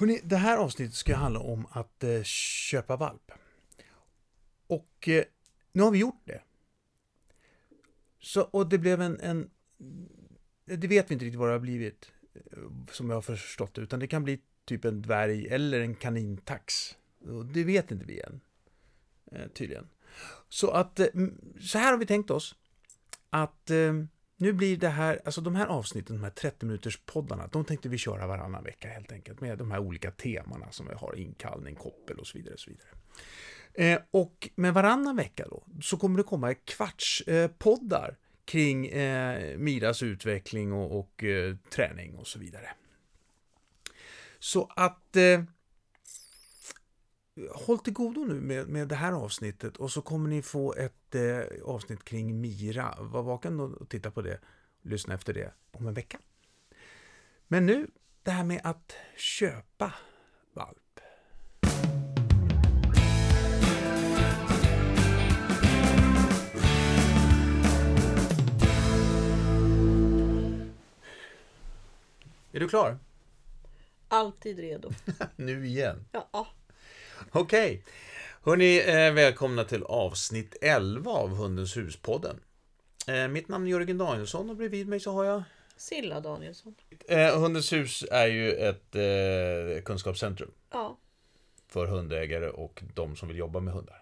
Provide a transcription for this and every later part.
Hörrni, det här avsnittet ska handla om att eh, köpa valp. Och eh, nu har vi gjort det. Så, och det blev en, en... Det vet vi inte riktigt vad det har blivit, eh, som jag har förstått det, utan det kan bli typ en dvärg eller en kanintax. Och det vet inte vi än, eh, tydligen. Så att, eh, så här har vi tänkt oss att eh, nu blir det här, alltså de här avsnitten, de här 30 minuters poddarna, de tänkte vi köra varannan vecka helt enkelt med de här olika temana som vi har, inkallning, koppel och så vidare. Och så vidare. Eh, och med varannan vecka då, så kommer det komma kvartspoddar eh, kring eh, Miras utveckling och, och eh, träning och så vidare. Så att eh, håll till godo nu med, med det här avsnittet och så kommer ni få ett eh, avsnitt kring Mira. Var vaken och titta på det. Lyssna efter det om en vecka. Men nu, det här med att köpa valp. Är du klar? Alltid redo. Nu igen. Ja. Okej. Hörni, eh, välkomna till avsnitt 11 av Hundens hus-podden. Eh, mitt namn är Jörgen Danielsson och bredvid mig så har jag... Silla Danielsson. Eh, Hundens hus är ju ett eh, kunskapscentrum Ja. för hundägare och de som vill jobba med hundar.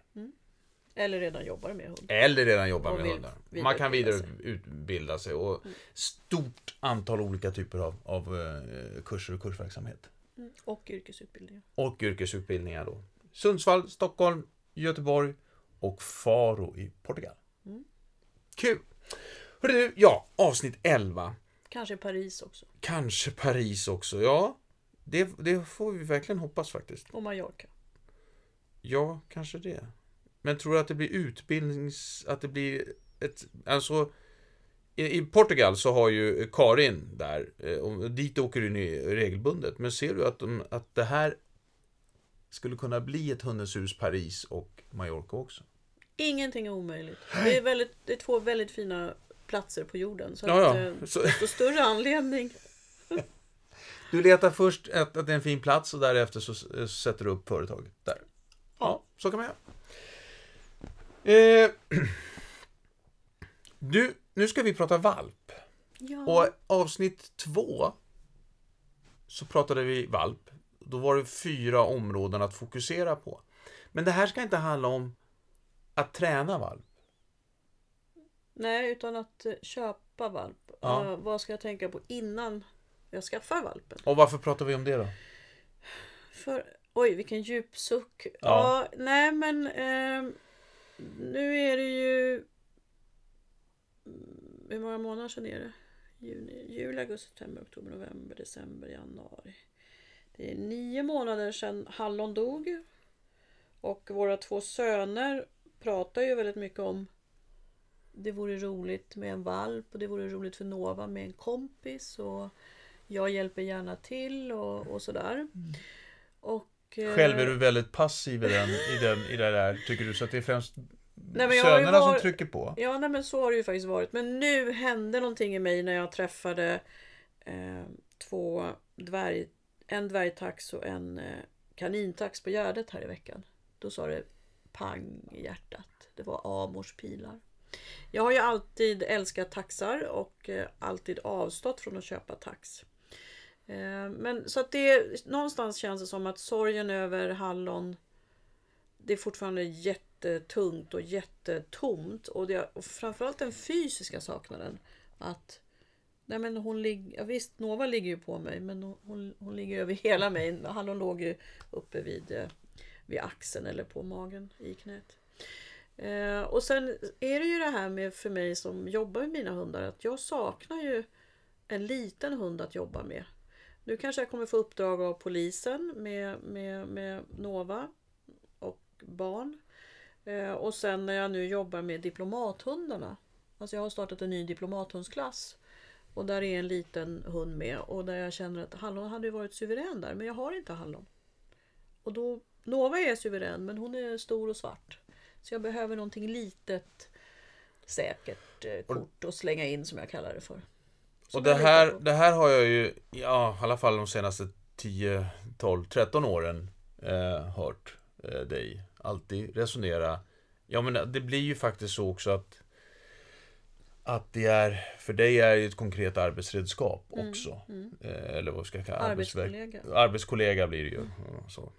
Eller redan jobbar med hund. Eller redan jobbar Och med hundar. Man kan vidareutbilda sig och stort antal olika typer av, av kurser och kursverksamhet. Mm. Och yrkesutbildningar. Och yrkesutbildningar då. Sundsvall, Stockholm, Göteborg och Faro i Portugal. Mm. Kul! Hörru du, ja, avsnitt 11. Kanske Paris också. Kanske Paris också. Ja, det, det får vi verkligen hoppas faktiskt. Och Mallorca. Ja, kanske det. Men tror du att det blir utbildnings... Att det blir ett... Alltså... I, i Portugal så har ju Karin där, eh, och dit åker du regelbundet. Men ser du att, de, att det här skulle kunna bli ett Hundens hus Paris och Mallorca också? Ingenting är omöjligt. Det är, väldigt, det är två väldigt fina platser på jorden. Så Ja, att, ja. eh, Så- desto större anledning. Du letar först att, att det är en fin plats och därefter så s- sätter du upp företaget där. Ja, så kan man göra. Eh, du, nu ska vi prata valp. Ja. Och avsnitt två så pratade vi valp. Då var det fyra områden att fokusera på. Men det här ska inte handla om att träna valp. Nej, utan att eh, köpa valp. Ja. Eh, vad ska jag tänka på innan jag skaffar valpen? Och varför pratar vi om det då? För, oj, vilken djup suck. Ja. Ja, nej men ehm, nu är det ju... mm, Hur många månader sedan är det? Juni, juli, augusti, september, oktober, november, december, januari. Det är nio månader sedan Hallon dog. Och våra två söner pratar ju väldigt mycket om det vore roligt med en valp och det vore roligt för Nova med en kompis. Och jag hjälper gärna till och, och sådär. Och, eh, Själv är du väldigt passiv i, den, i, den, i det där, tycker du? Så att det är främst Nej, men sönerna var- som trycker på? Ja, nej, men så har det ju faktiskt varit. Men nu hände någonting i mig när jag träffade eh, två dvärg, en dvärgtax och en eh, kanintax på Gärdet här i veckan. Då sa det pang i hjärtat. Det var Amors pilar. Jag har ju alltid älskat taxar och eh, alltid avstått från att köpa tax. Eh, men så att det någonstans känns det som att sorgen över hallon det är fortfarande jättetungt och jättetomt. Och, det, och framförallt den fysiska saknaden. Att nej men hon ligger, ja visst Nova ligger ju på mig men hon, hon, hon ligger över hela mig. Hallon låg ju uppe vid, eh, vid axeln eller på magen i knät. Eh, och sen är det ju det här med för mig som jobbar med mina hundar att jag saknar ju en liten hund att jobba med. Nu kanske jag kommer få uppdrag av polisen med, med, med Nova och barn. Eh, och sen när jag nu jobbar med diplomathundarna. Alltså jag har startat en ny diplomathundsklass. Och där är en liten hund med. Och där jag känner att Hallon hade ju varit suverän där. Men jag har inte Hallon. Och då, Nova är suverän men hon är stor och svart. Så jag behöver någonting litet säkert eh, kort att slänga in som jag kallar det för. Som Och det här, det här har jag ju, ja, i alla fall de senaste 10, 12, 13 åren eh, hört eh, dig alltid resonera. Ja men det blir ju faktiskt så också att att det är, för dig är det ett konkret arbetsredskap Mm, också. mm. Eh, eller vad ska jag kalla Arbetskollega. Arbetskollega blir det ju. Ja, Så.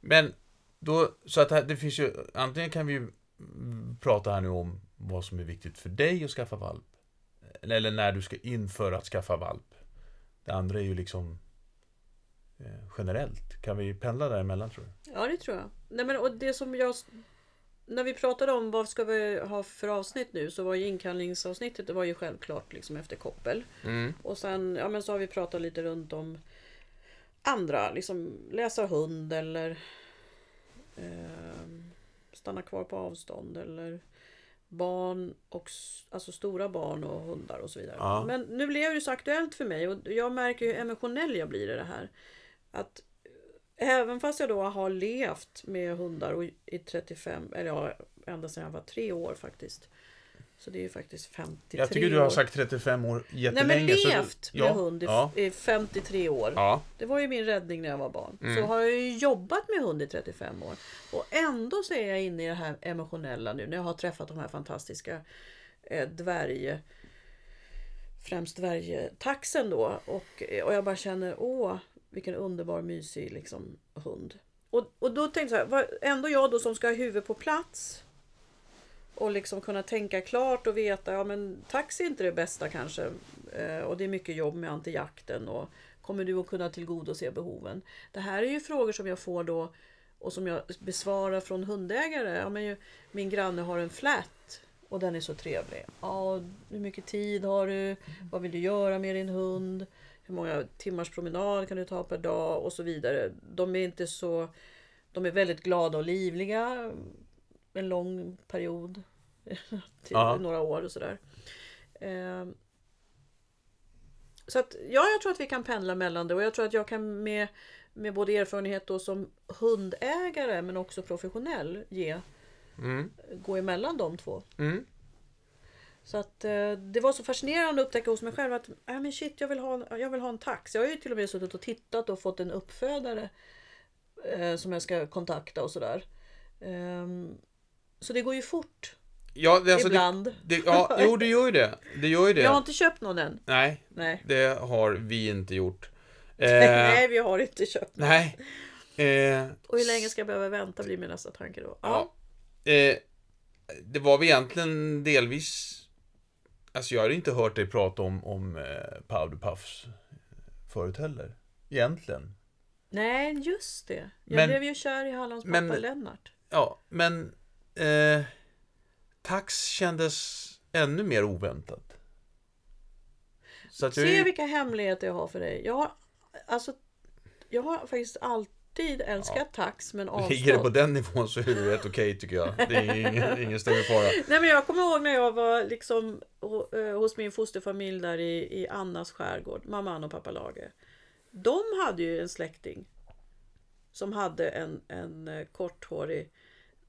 Men då, så att det finns ju, antingen kan vi ju mm, prata här nu om vad som är viktigt för dig att skaffa valp. Eller när du ska införa att skaffa valp. Det andra är ju liksom generellt. Kan vi pendla däremellan tror du? Ja, det tror jag. Nej, men, och det som jag... När vi pratade om vad ska vi ha för avsnitt nu så var ju inkallningsavsnittet det var ju självklart liksom efter koppel. Mm. Och sen ja, men så har vi pratat lite runt om andra, liksom läsa hund eller eh, stanna kvar på avstånd eller barn och alltså stora barn och hundar och så vidare. Ja. Men nu blev det så aktuellt för mig och jag märker hur emotionell jag blir i det här. Att även fast jag då har levt med hundar och i 35, eller ja, ända sedan jag var tre år faktiskt. Så det är ju faktiskt 53 Jag tycker du har år. sagt 35 år Nej jättelänge. men så du- levt med ja, hund i, Ja, i 53 år. ja. Det var ju min räddning när jag var barn. Mm. Så har jag ju jobbat med hund i 35 år. Och ändå så är jag inne i det här emotionella nu när jag har träffat de här fantastiska eh, dvärg... Främst dvärgtaxen då. Och, och jag bara känner, åh, vilken underbar mysig liksom, hund. Och, och då tänkte jag vad- ändå jag då som ska ha huvudet på plats. Och liksom kunna tänka klart och veta, ja men taxi är inte det bästa kanske. Eh, och det är mycket jobb med antijakten och kommer du att kunna tillgodose behoven? Det här är ju frågor som jag får då och som jag besvarar från hundägare. Ja, men ju, min granne har en flat och den är så trevlig. Ja, hur mycket tid har du? Vad vill du göra med din hund? Hur många timmars promenad kan du ta per dag? Och så vidare. De är inte så... De är väldigt glada och livliga en lång period. till Ja. några år och sådär. Ehm, så att, ja, jag tror att vi kan pendla mellan det och jag tror att jag kan med, med både erfarenhet då som hundägare men också professionell ge, Mm. gå emellan de två. Mm. Så att eh, det var så fascinerande att upptäcka hos mig själv att äh, men shit, jag, vill ha en, jag vill ha en tax. Jag har ju till och med suttit och tittat och fått en uppfödare eh, som jag ska kontakta och sådär. Ehm, så det går ju fort Ja, det, alltså, det, ibland. det, ja, jo, det gör ju det. Det gör ju det. Jag har inte köpt någon än. Nej, Nej. det har vi inte gjort. Eh, Nej, vi har inte köpt någon. nej. Eh, Och hur länge ska jag behöva vänta blir min nästa tanke då. Ja. Eh, det var väl egentligen delvis... Alltså jag hade inte hört dig prata om, om eh, Powder Puffs förut heller. Egentligen. Nej, just det. Jag Men- blev ju kär i Hallands men- pappa Lennart. Ja, men... Eh, Tax kändes ännu mer oväntat. Så att jag... Se är- vilka hemligheter jag har för dig. Jag har, alltså, jag har faktiskt alltid älskat tax men avstått. Ligger det på den nivån så är det rätt okej tycker jag. Det är ingen, ingen större fara. Nej men jag kommer ihåg när jag var liksom eh, hos min fosterfamilj där i, i Annas skärgård, mamman och pappa Lage. De hade ju en släkting som hade en, en eh, korthårig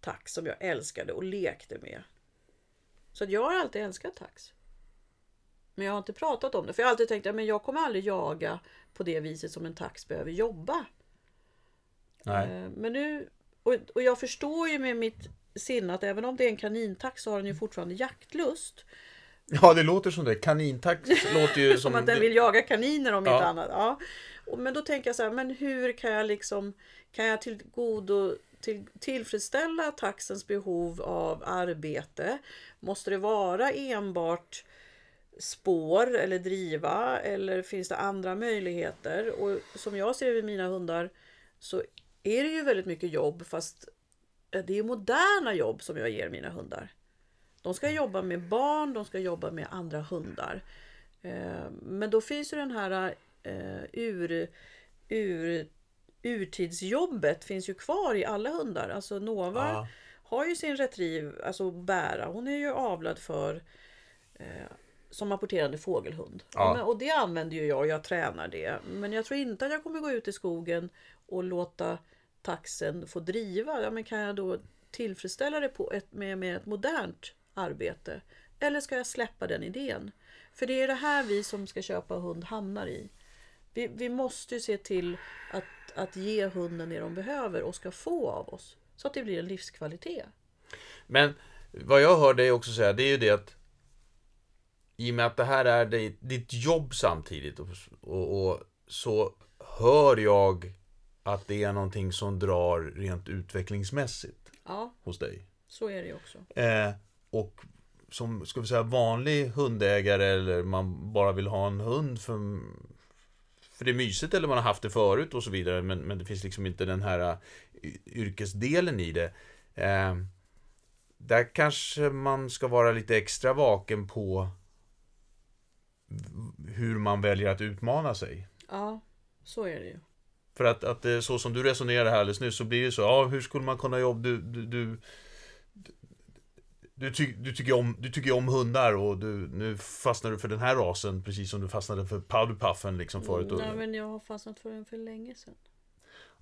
tax som jag älskade och lekte med. Så jag har alltid älskat tax. Men jag har inte pratat om det. För jag har alltid tänkt att jag kommer aldrig jaga på det viset som en tax behöver jobba. Nej. Eh, Men nu, och, och jag förstår ju med mitt sinne att även om det är en kanintax så har den ju fortfarande jaktlust. Ja, det låter som det. Kanintax låter ju som... Som att den vill jaga kaniner om Ja. inte annat. Ja. Men då tänker jag så här, men hur kan jag liksom kan jag tillgodo, till, tillfredsställa taxens behov av arbete? Måste det vara enbart spår eller driva eller finns det andra möjligheter? Och som jag ser det med mina hundar så är det ju väldigt mycket jobb fast det är moderna jobb som jag ger mina hundar. De ska jobba med barn, de ska jobba med andra hundar. Eh, Men då finns ju den här eh, ur, ur, urtidsjobbet finns ju kvar i alla hundar. Alltså Nova Ja. har ju sin retrieve, alltså bära. Hon är ju avlad för eh, som apporterande fågelhund. Ja. Och det använder ju jag jag tränar det. Men jag tror inte att jag kommer gå ut i skogen och låta taxen får driva. Ja, men kan jag då tillfredsställa det på ett, med, med ett modernt arbete? Eller ska jag släppa den idén? För det är det här vi som ska köpa hund hamnar i. Vi, vi måste ju se till att, att ge hunden det de behöver och ska få av oss. Så att det blir en livskvalitet. Men vad jag hör dig också säga, det är ju det att i och med att det här är ditt jobb samtidigt och, och, och så hör jag att det är någonting som drar rent utvecklingsmässigt Ja, hos dig. så är det ju också. Eh, och som, ska vi säga, vanlig hundägare eller man bara vill ha en hund för, för det är mysigt eller man har haft det förut och så vidare men, men det finns liksom inte den här eh, yrkesdelen i det. Eh, där kanske man ska vara lite extra vaken på hur man väljer att utmana sig. Ja, så är det ju. För att, att så som du resonerade här alldeles nyss så blir det så, ja hur skulle man kunna jobba, du, du, du du, ty, du, tycker om, du tycker om hundar och du, nu fastnar du för den här rasen precis som du fastnade för powderpuffen liksom förut. Och, Nej, men jag har fastnat för den för länge sedan.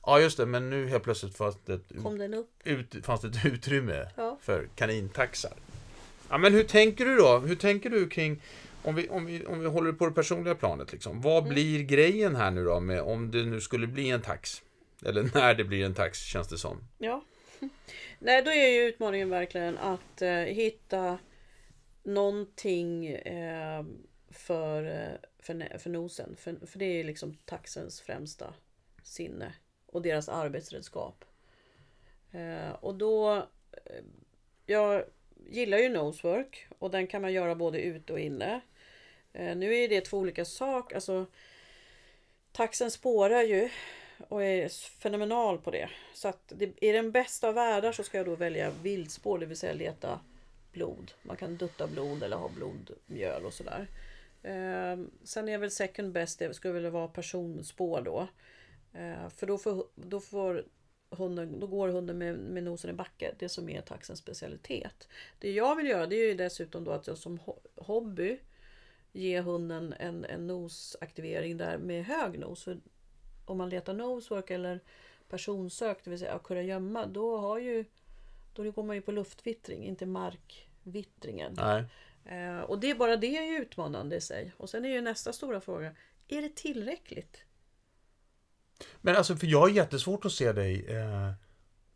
Ja just det, men nu helt plötsligt fanns det ett, Kom den upp? ut, fanns det ett utrymme Ja. för kanintaxar. Ja men hur tänker du då? Hur tänker du kring om vi, om vi, om vi håller på det personliga planet liksom. Vad Mm. blir grejen här nu då med om det nu skulle bli en tax? Eller när det blir en tax känns det som. Ja. Nej, då är ju utmaningen verkligen att eh, hitta någonting eh, för, eh, för, för nosen. För, för det är liksom taxens främsta sinne och deras arbetsredskap. Eh, och då... Eh, jag gillar ju nosework och den kan man göra både ute och inne. Eh, nu är det två olika saker. Alltså, taxen spårar ju och är fenomenal på det. Så att det, i den bästa av världar så ska jag då välja vildspår, det vill säga leta blod. Man kan dutta blod eller ha blodmjöl och sådär. Eh, sen är väl second best, det skulle väl vara personspår då. Eh, för då får, då får hunden, då går hunden med, med nosen i backe, det som är taxens specialitet. Det jag vill göra det är ju dessutom då att jag som hobby ge hunden en, en nosaktivering där med hög nos. För om man letar nosework eller personsök, det vill säga kurragömma, då har ju då går man ju på luftvittring, inte markvittringen. Nej. Eh, och det är bara det är ju utmanande i sig. Och sen är ju nästa stora fråga, är det tillräckligt? Men alltså för jag har jättesvårt att se dig eh,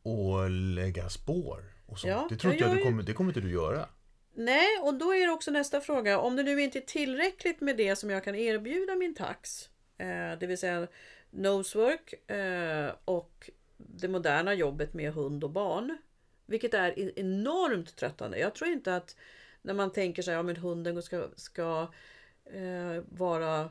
och lägga spår. Och sånt. Ja, det tror inte jag jag, du kommer, det kommer inte du göra. Nej, och då är det också nästa fråga. Om det nu inte är tillräckligt med det som jag kan erbjuda min tax, eh, det vill säga nosework eh, och det moderna jobbet med hund och barn, vilket är enormt tröttande. Jag tror inte att när man tänker sig att ja, men hunden ska, ska eh, vara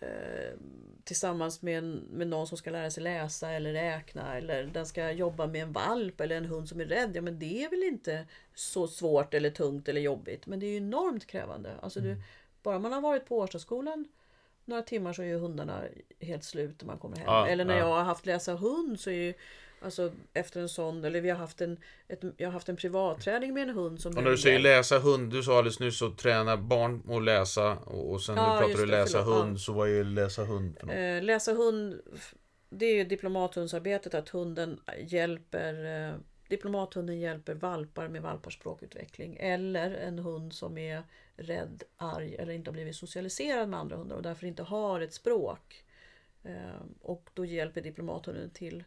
eh, tillsammans med, en, med någon som ska lära sig läsa eller räkna eller den ska jobba med en valp eller en hund som är rädd. Ja men det är väl inte så svårt eller tungt eller jobbigt. Men det är ju enormt krävande. Alltså du, bara man har varit på Årstaskolan några timmar så är ju hundarna helt slut när man kommer hem. Ja, eller när ja. jag har haft läsa hund så är ju Alltså efter en sån, eller vi har haft en, ett, jag har haft en privatträning med en hund som Och när du säger läsa hund, du sa alldeles nyss att träna barn och läsa och, och sen Ja, nu pratar du läsa förlåt, hund, ja. så vad är läsa hund för något? Eh, läsa hund, det är ju diplomathundsarbetet att hunden hjälper eh, Diplomathunden hjälper valpar med valpars språkutveckling eller en hund som är rädd, arg eller inte har blivit socialiserad med andra hundar och därför inte har ett språk. Eh, och då hjälper diplomathunden till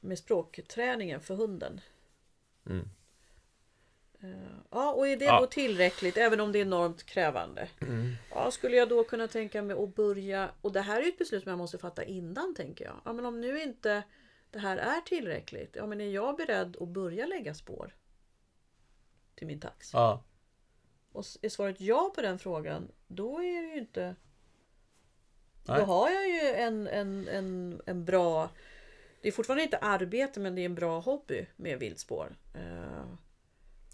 med språkträningen för hunden. Mm. Eh, Ja, och är det Ja. då tillräckligt, även om det är enormt krävande? Ja, skulle jag då kunna tänka mig att börja, och det här är ett beslut som jag måste fatta innan tänker jag. Ja, men om nu inte det här är tillräckligt, ja men är jag beredd att börja lägga spår? Till min tax? Ja. Och är svaret ja på den frågan, då är det ju inte... Nej. Då har jag ju en, en, en, en bra... Det är fortfarande inte arbete men det är en bra hobby med viltspår. Eh,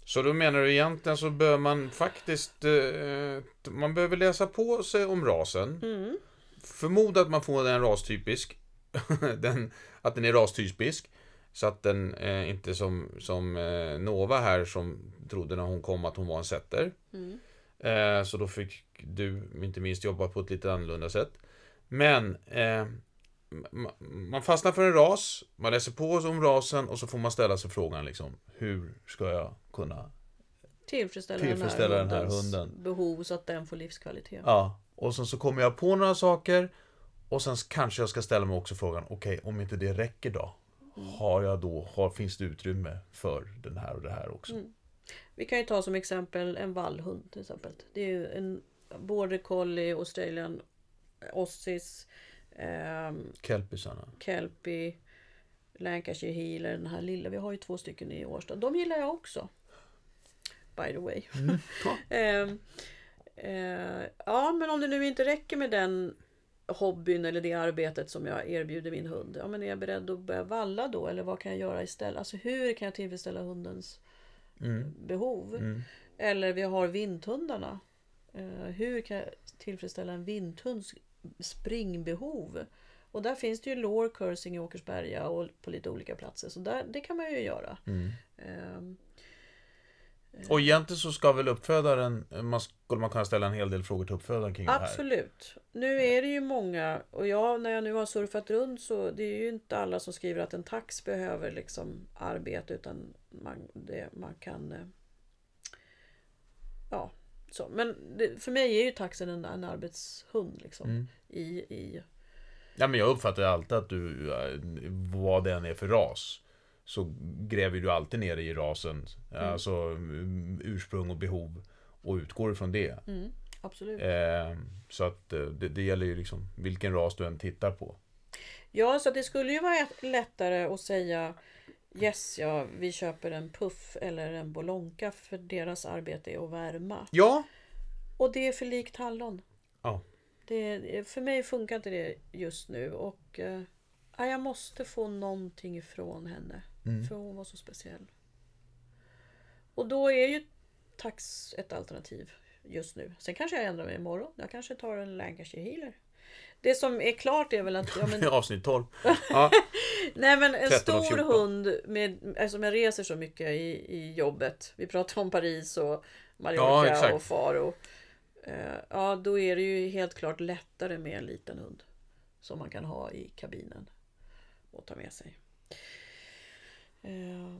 Så då menar du egentligen så bör man faktiskt eh, Man behöver läsa på sig om rasen. Mm, Förmoda att man får den rastypisk. Den, Att den är rastypisk Så att den eh, inte som, som eh, Nova här som trodde när hon kom att hon var en setter. Mm, eh, Så då fick du inte minst jobba på ett lite annorlunda sätt. Men eh, man fastnar för en ras, man läser på om rasen och så får man ställa sig frågan liksom Hur ska jag kunna tillfredsställa, Tillfredsställa den här, den här hunden. behov så att den får livskvalitet. Ja, Och sen så kommer jag på några saker. Och sen kanske jag ska ställa mig också frågan, okej, om inte det räcker då? Har jag då, har, finns det utrymme för den här och det här också? Vi kan ju ta som exempel en vallhund till exempel. Det är ju en border collie, australian ossis, ehm, Kelpisarna. kelpie, lancashire healer, den här lilla. Vi har ju två stycken i Årsta. De gillar jag också. By the way. Ja. Ehm, eh, ja, men om det nu inte räcker med den hobbyn eller det arbetet som jag erbjuder min hund. Ja, men är jag beredd att börja valla då? Eller vad kan jag göra istället? Alltså hur kan jag tillfredsställa hundens Mm. behov? Mm. Eller vi har vinthundarna. Eh, hur kan jag tillfredsställa en vinthunds springbehov? Och där finns det ju lore cursing i Åkersberga och på lite olika platser. Så där, det kan man ju göra. Mm. Ehm, Och egentligen så ska väl uppfödaren, man skulle man kunna ställa en hel del frågor till uppfödaren kring det här. Absolut. Nu är det ju många och jag när jag nu har surfat runt så det är ju inte alla som skriver att en tax behöver liksom arbete utan man, det, man kan eh, Ja, så. Men det, för mig är ju taxen en, en arbetshund liksom. Mm. I, i, Ja, men jag uppfattar alltid att du, eh, vad den är för ras, så gräver du alltid ner i rasen, alltså mm, ursprung och behov, och utgår ifrån det. mm, absolut. Eh, så att eh, det, det gäller ju liksom vilken ras du än tittar på. Ja, så det skulle ju vara lättare att säga Yes, ja, vi köper en puff eller en bolonka för deras arbete är att värma. Ja! Och det är för likt hallon. Ja. Det, för mig funkar inte det just nu och eh, ja, jag måste få någonting ifrån henne. Mm. För hon var så speciell. Och då är ju tax ett alternativ just nu. Sen kanske jag ändrar mig imorgon. Jag kanske tar en Lancashire healer. Det som är klart är väl att ja, men, Avsnitt 12. Ja. Nej men en 13 och stor 14. hund med, eftersom jag reser så mycket i, i jobbet. Vi pratar om Paris och Ja, Mallorca exakt. och Faro. Eh, ja då är det ju helt klart lättare med en liten hund. Som man kan ha i kabinen. Och ta med sig. Eh,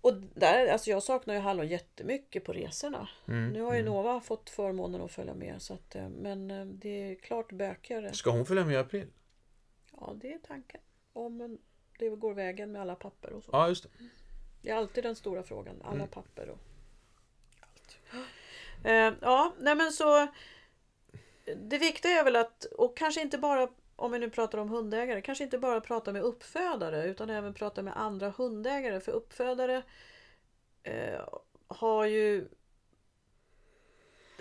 och där, alltså jag saknar ju Hallon jättemycket på resorna. Mm. Nu har ju Nova fått förmånen att följa med. Så att, eh, men eh, det är klart bökigare. Ska hon följa med i april? Ja, det är tanken. Om det går vägen med alla papper och så. Ja, just det. Det är alltid den stora frågan. Alla Mm. papper och allt. Eh, ja, nej men så. Det viktiga är väl att, och kanske inte bara om vi nu pratar om hundägare, kanske inte bara prata med uppfödare utan även prata med andra hundägare. För uppfödare eh, har ju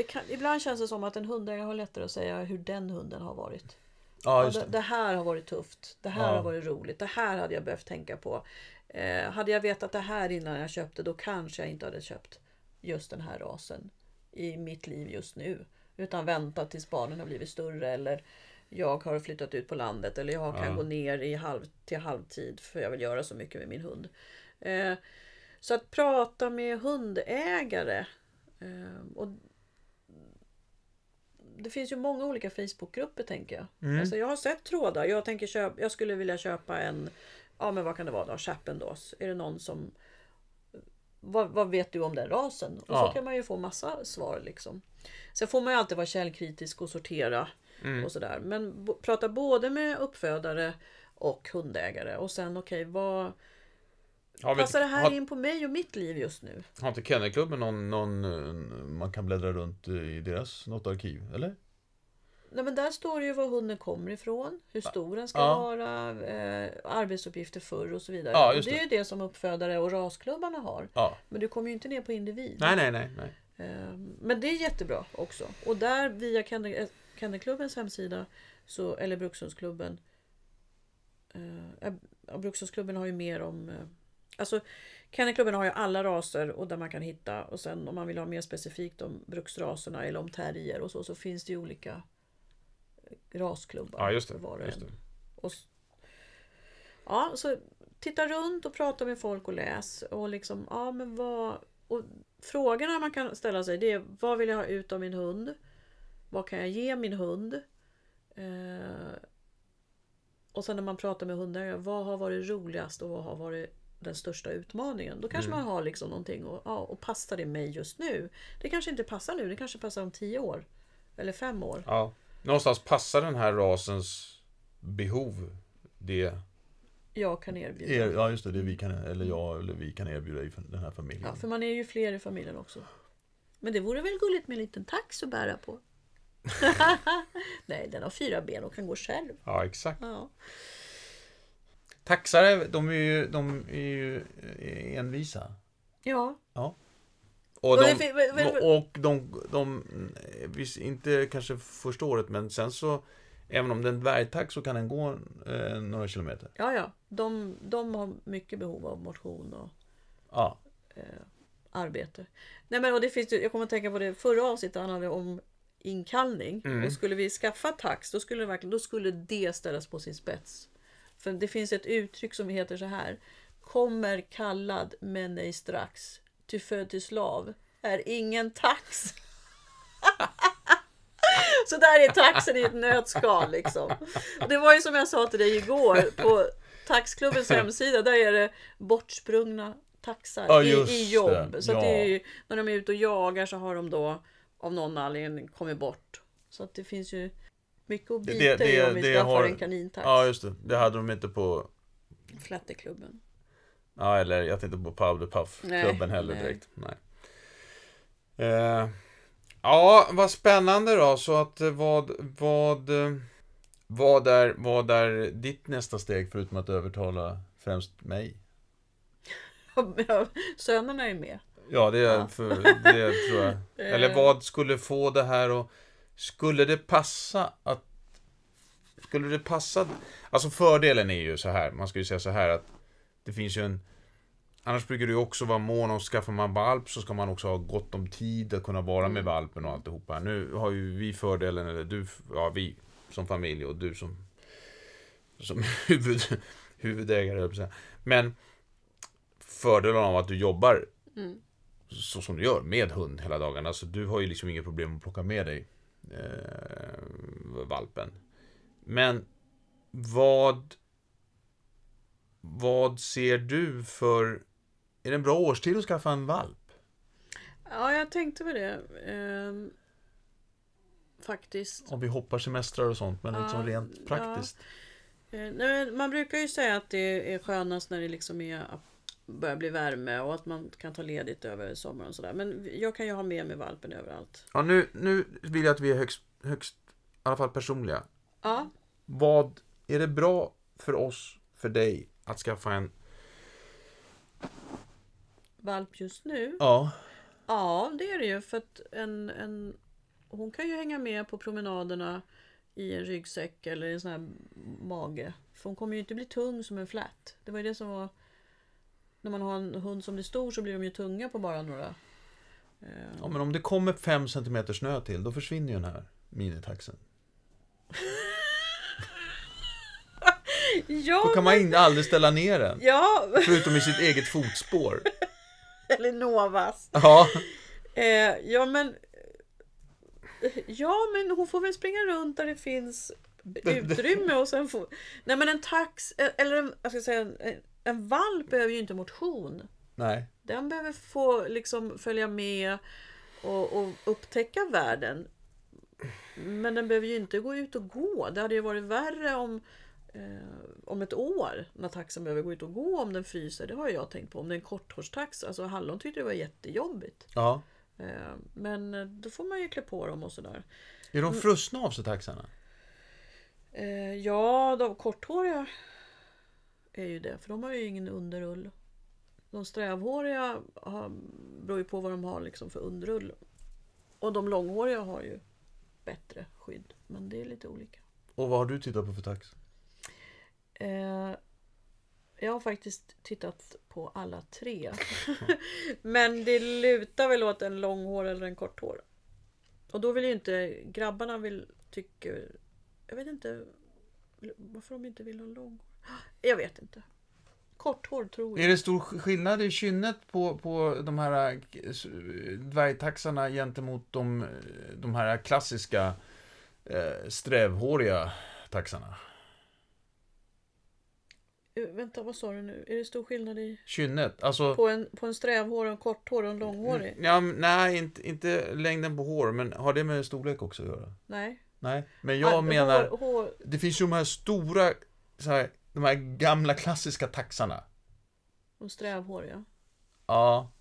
kan, ibland känns det som att en hundägare har lättare att säga hur den hunden har varit. Ja, Ja, just det, det. det här har varit tufft. Det här Ja. har varit roligt. Det här hade jag behövt tänka på. Eh, hade jag vetat det här innan jag köpte då kanske jag inte hade köpt just den här rasen i mitt liv just nu. Utan väntat tills barnen har blivit större eller jag har flyttat ut på landet eller jag kan Ja. gå ner i halv, till halvtid för jag vill göra så mycket med min hund. Eh, så att prata med hundägare. Eh, och det finns ju många olika Facebookgrupper tänker jag. Mm. Alltså, jag har sett trådar. Jag, tänker köpa, jag skulle vilja köpa en, ja men vad kan det vara då? Chappendos. Är det någon som... Vad, vad vet du om den rasen? Och Ja. så kan man ju få massa svar liksom. Sen får man ju alltid vara källkritisk och sortera Mm. och sådär. Men prata både med uppfödare och hundägare. Och sen okej, vad Har, passar det här har, in på mig och mitt liv just nu? har inte Kennelklubben någon, någon, man kan bläddra runt i deras något arkiv? Eller? Nej men där står det ju var hunden kommer ifrån, hur stor den ska Ja. vara, eh, arbetsuppgifter förr och så vidare. Ja, just det är det. ju det som uppfödare och rasklubbarna har. Ja. Men du kommer ju inte ner på individ. Nej, nej, nej. nej. Eh, Men det är jättebra också. Och där via Kennel- eh, Kennelklubbens hemsida, så, eller Brukshundsklubben. Eh, ja, Brukshundsklubben har ju mer om... Eh, alltså Kennelklubben har ju alla raser och där man kan hitta. Och sen om man vill ha mer specifikt om bruksraserna eller om terrier och så, så finns det ju olika eh, rasklubbar. Ja, just för var och det. Just det. Och, ja, så titta runt och prata med folk och läs. Och liksom, ja men vad... Och frågorna man kan ställa sig det är vad vill jag ha ut av min hund? Vad kan jag ge min hund? Eh, och sen när man pratar med hundägare, vad har varit roligast och vad har varit den största utmaningen? Då kanske Mm. man har liksom någonting och, ja, och passar det mig just nu? Det kanske inte passar nu, det kanske passar om tio år. Eller fem år. Ja. Någonstans passar den här rasens behov det Jag kan erbjuda. Er, ja, just det. Det vi kan, eller jag eller vi kan erbjuda i den här familjen. Ja, för man är ju fler i familjen också. Men det vore väl gulligt med en liten tax att bära på? Nej, den har fyra ben och kan gå själv. Ja, exakt. Ja. Taxare, de är ju, de är ju envisa. Ja, Och Och de, det och de, de, visst inte kanske första året, men sen så, även om den är dvärgtax så kan den gå eh, några kilometer. ja, ja. De, de har mycket behov av motion och Ja. arbete. Nej, men och det finns, jag kommer att tänka på det förra avsnittet handlade om inkallning. Mm. Och skulle vi skaffa tax då skulle, det verkligen, då skulle det ställas på sin spets. För det finns ett uttryck som heter så här. Kommer kallad men ej strax. Ty född till slav är ingen tax. så där är taxen i ett nötskal liksom. Och det var ju som jag sa till dig igår på taxklubbens hemsida. Där är det bortsprungna taxar Ja, i, i jobb. det. Så Ja. det är ju, när de är ute och jagar så har de då av någon anledning kommit bort. Så att det finns ju mycket att Det- bita det- i om vi det skaffar har- en kanintax. ja just det, det hade de inte på, Flatteklubben. ja eller jag tänkte på Powderpuff-klubben Nej, heller nej. direkt. Nej. Eh, ja, vad spännande då, så att eh, vad, vad, eh, vad är, vad är ditt nästa steg förutom att övertala främst mig? Sönerna är med. Ja, det, är Ja. för, det tror jag. Eller Eh. vad skulle få det här och Skulle det passa att Skulle det passa Alltså fördelen är ju så här Man ska ju säga så här att Det finns ju en Annars brukar det ju också vara mån om skaffar man valp så ska man också ha gott om tid att kunna vara med valpen och alltihopa. Nu har ju vi fördelen, eller du, ja vi som familj och du som som huvud, huvudägare. Men fördelen av att du jobbar Mm. Så som du gör med hund hela dagarna. Så du har ju liksom inga problem att plocka med dig eh, valpen. Men vad vad ser du för... Är det en bra årstid att skaffa en valp? Ja, jag tänkte på det. Ehm, faktiskt. Om vi hoppar semestrar och sånt, men liksom Ja, rent praktiskt. Eh, nej, men man brukar ju säga att det är skönast när det liksom är börjar bli värme och att man kan ta ledigt över sommaren och sådär. Men jag kan ju ha med mig valpen överallt. Ja, nu, nu vill jag att vi är högst, högst, i alla fall personliga. Ja, Vad är det bra för oss, för dig, att skaffa en... valp just nu. Ja. Ja, det är det ju. För att en, en, hon kan ju hänga med på promenaderna i en ryggsäck eller i en sån här mage. För hon kommer ju inte bli tung som en flat. Det var ju det som var... När man har en hund som blir stor så blir de ju tunga på bara några... eh, ja, men om det kommer 5 cm snö till, då försvinner ju den här minitaxen. Ja, Då kan man inte aldrig ställa ner den. ja! Förutom i sitt eget fotspår. Eller Novas. Ja. Eh, ja men... Ja men hon får väl springa runt där det finns utrymme och sen får... Nej men en tax, eller en, jag ska säga, en, en valp behöver ju inte motion. Nej. Den behöver få liksom följa med och, och upptäcka världen. Men den behöver ju inte gå ut och gå. Det hade ju varit värre om, eh, om ett år när taxen behöver gå ut och gå om den fryser. Det har jag tänkt på. Om det är en korthårstax. Alltså Hallon tyckte det var jättejobbigt. Ja. Eh, men eh, då får man ju klä på dem och sådär. Är de frusna av sig taxarna? Eh, ja, de korthåriga är ju det. För de har ju ingen underull. De strävhåriga har, beror ju på vad de har liksom för underull. Och de långhåriga har ju bättre skydd. Men det är lite olika. Och vad har du tittat på för tax? Eh, jag har faktiskt tittat på alla tre. Men det lutar väl åt en långhår eller en korthår. Och då vill ju inte grabbarna vill tycker Jag vet inte varför de inte vill ha långhår. Jag vet inte. Korthår tror Är jag. det stor skillnad i kynnet på, på de här eh, dvärgtaxarna gentemot de, eh, de här klassiska eh, strävhåriga taxarna? Eh, Vänta, vad sa du nu? Är det stor skillnad i... Kynnet, alltså... På en, på en strävhårig, en korthårig och en långhårig? Ja, men nej, inte, inte längden på hår, men har det med storlek också att göra? Nej. Nej, men jag Ah, menar, Hår, hår, det finns ju de här stora, så här, de här gamla klassiska taxarna. och strävhåriga. Ja,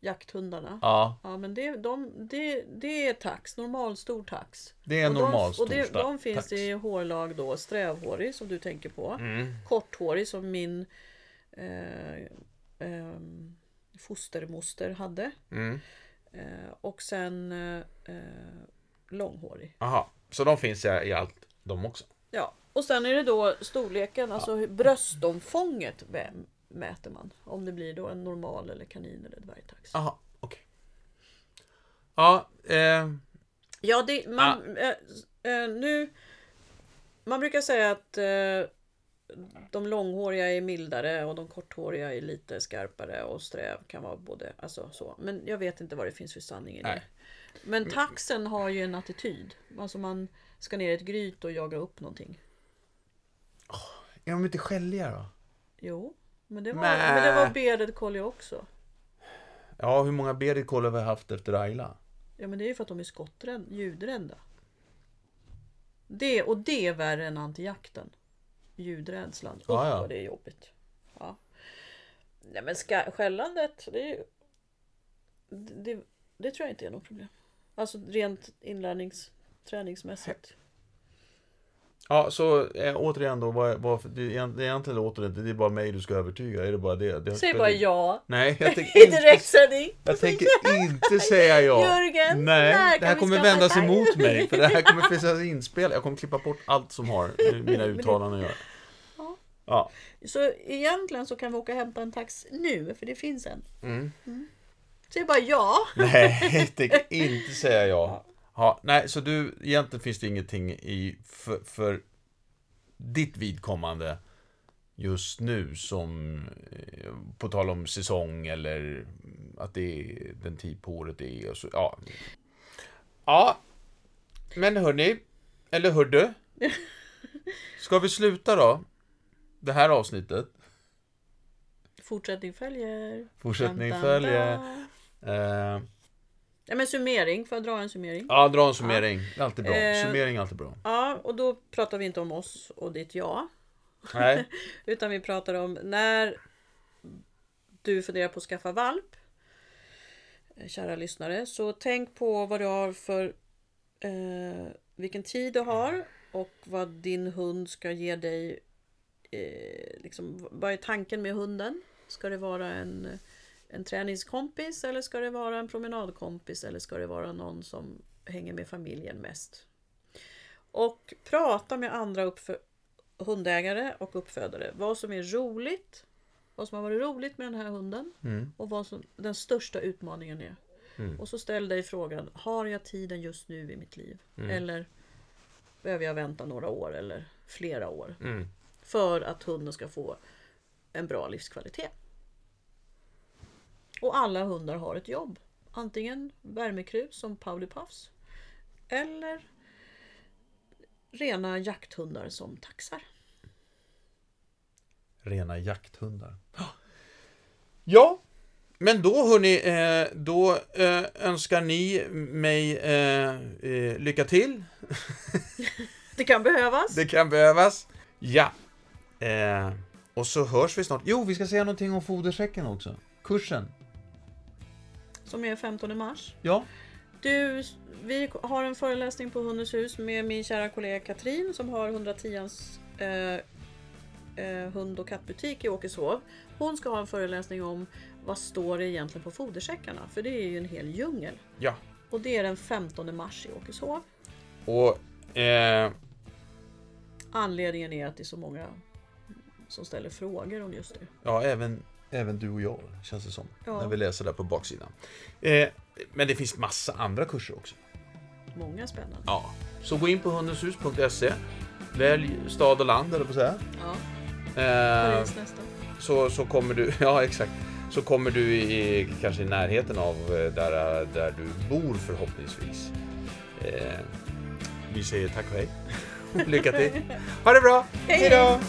Jakthundarna. ja, Ja, men det, de, det, det är tax. Normal stor tax. det är en Och de- Och det, de finns tax. i hårlag då. Strävhårig som du tänker på. Mm. Korthårig som min eh, ehm, fostermoster hade. Mm. Eh, och sen eh, eh, långhårig. Aha, så de finns i, i allt, de också? Ja, och sen är det då storleken, alltså hur- bröstomfånget vem mäter man. Om det blir då en normal eller kanin eller dvärgtax. Aha, okej. Ja, eh, Ja, det, man, eh, eh, nu... Man brukar säga att eh, de långhåriga är mildare och de korthåriga är lite skarpare och sträv kan vara både alltså så. Men jag vet inte vad det finns för sanning i det. Nej. Men taxen har ju en attityd. Alltså man ska ner i ett gryt och jaga upp någonting. är de inte skälliga då? Jo, men det var, Nä. men det var bearded collie också. Ja, hur många bearded collie har vi haft efter Ayla? Ja men det är ju för att de är skotträdda, ljudrädda. Det, och det är värre än antijakten. Ljudrädslan. Usch Ja, ja. vad det är jobbigt. Ja. Nej men ska, skällandet, det är ju... Det, det, det tror jag inte är något problem. Alltså rent inlärnings träningsmässigt. Ja, så eh, återigen då, vad, vad, det, är egent- det är egentligen låter det inte, det är bara mig du ska övertyga, är det bara det? det Säg bara ja. Nej, jag tänker I inte, direktsändning. jag tänker inte säga ja. Jörgen, Nej, det kan här vi kommer skaffa vändas tax? emot mig, för det här kommer finnas inspel. Jag kommer klippa bort allt som har med mina uttalanden att göra. Ja. Så egentligen så kan vi åka och hämta en tax nu, för det finns en. Mm. Säg bara ja. Nej, jag tänker inte säga ja. Ja. Nej, så du, egentligen finns det ingenting i för, för ditt vidkommande just nu som, eh, på tal om säsong eller att det är den tid på året det är och så, ja. Ja, men hörni, eller hördu. Ska vi sluta då? Det här avsnittet. Fortsättning följer. Fortsättning följer. Eh, Ja men summering, får jag dra en summering? ja, dra en summering. Är alltid bra. Eh, Summering är alltid bra. Ja, och då pratar vi inte om oss och ditt ja. Nej. Utan vi pratar om när du funderar på att skaffa valp. eh, Kära lyssnare, så tänk på vad du har för eh, vilken tid du har och vad din hund ska ge dig. Eh, liksom, vad är tanken med hunden? Ska det vara en, en träningskompis eller ska det vara en promenadkompis eller ska det vara någon som hänger med familjen mest? Och prata med andra hundägare och uppfödare. Vad som är roligt, vad som har varit roligt med den här hunden Mm. och vad som den största utmaningen är. Mm. Och så ställ dig frågan, har jag tiden just nu i mitt liv? Eller behöver jag vänta några år eller flera år? Mm. För att hunden ska få en bra livskvalitet. Och alla hundar har ett jobb. Antingen värmekrus som Pauli Puffs. Eller rena jakthundar som taxar. Rena jakthundar. Ja, men då hörni, eh, då eh, önskar ni mig eh, lycka till. Det kan behövas. Det kan behövas. Ja. Och så hörs vi snart. Jo, vi ska säga någonting om fodersäcken också. Kursen. Som är 15 mars. Ja. Du, vi har en föreläsning på Hundens hus med min kära kollega Katrin som har 110ans eh, eh, hund och kattbutik i Åkeshov. Hon ska ha en föreläsning om vad står det egentligen på fodersäckarna? För det är ju en hel djungel. Ja. Och det är den 15 mars i Åkeshov. Och eh, Anledningen är att det är så många som ställer frågor om just det. ja, även, även du och jag känns det som. Ja. När vi läser där på baksidan. Eh, men det finns massa andra kurser också. Många spännande. Ja. Så gå in på hundenshus.se. Välj stad och land, eller på att säga. Ja, Eh, Paris nästa. så, så kommer du, ja exakt. Så kommer du i, kanske i närheten av eh, där, där du bor förhoppningsvis. Eh, vi säger tack och hej. Lycka till! Ha det bra! Hej då!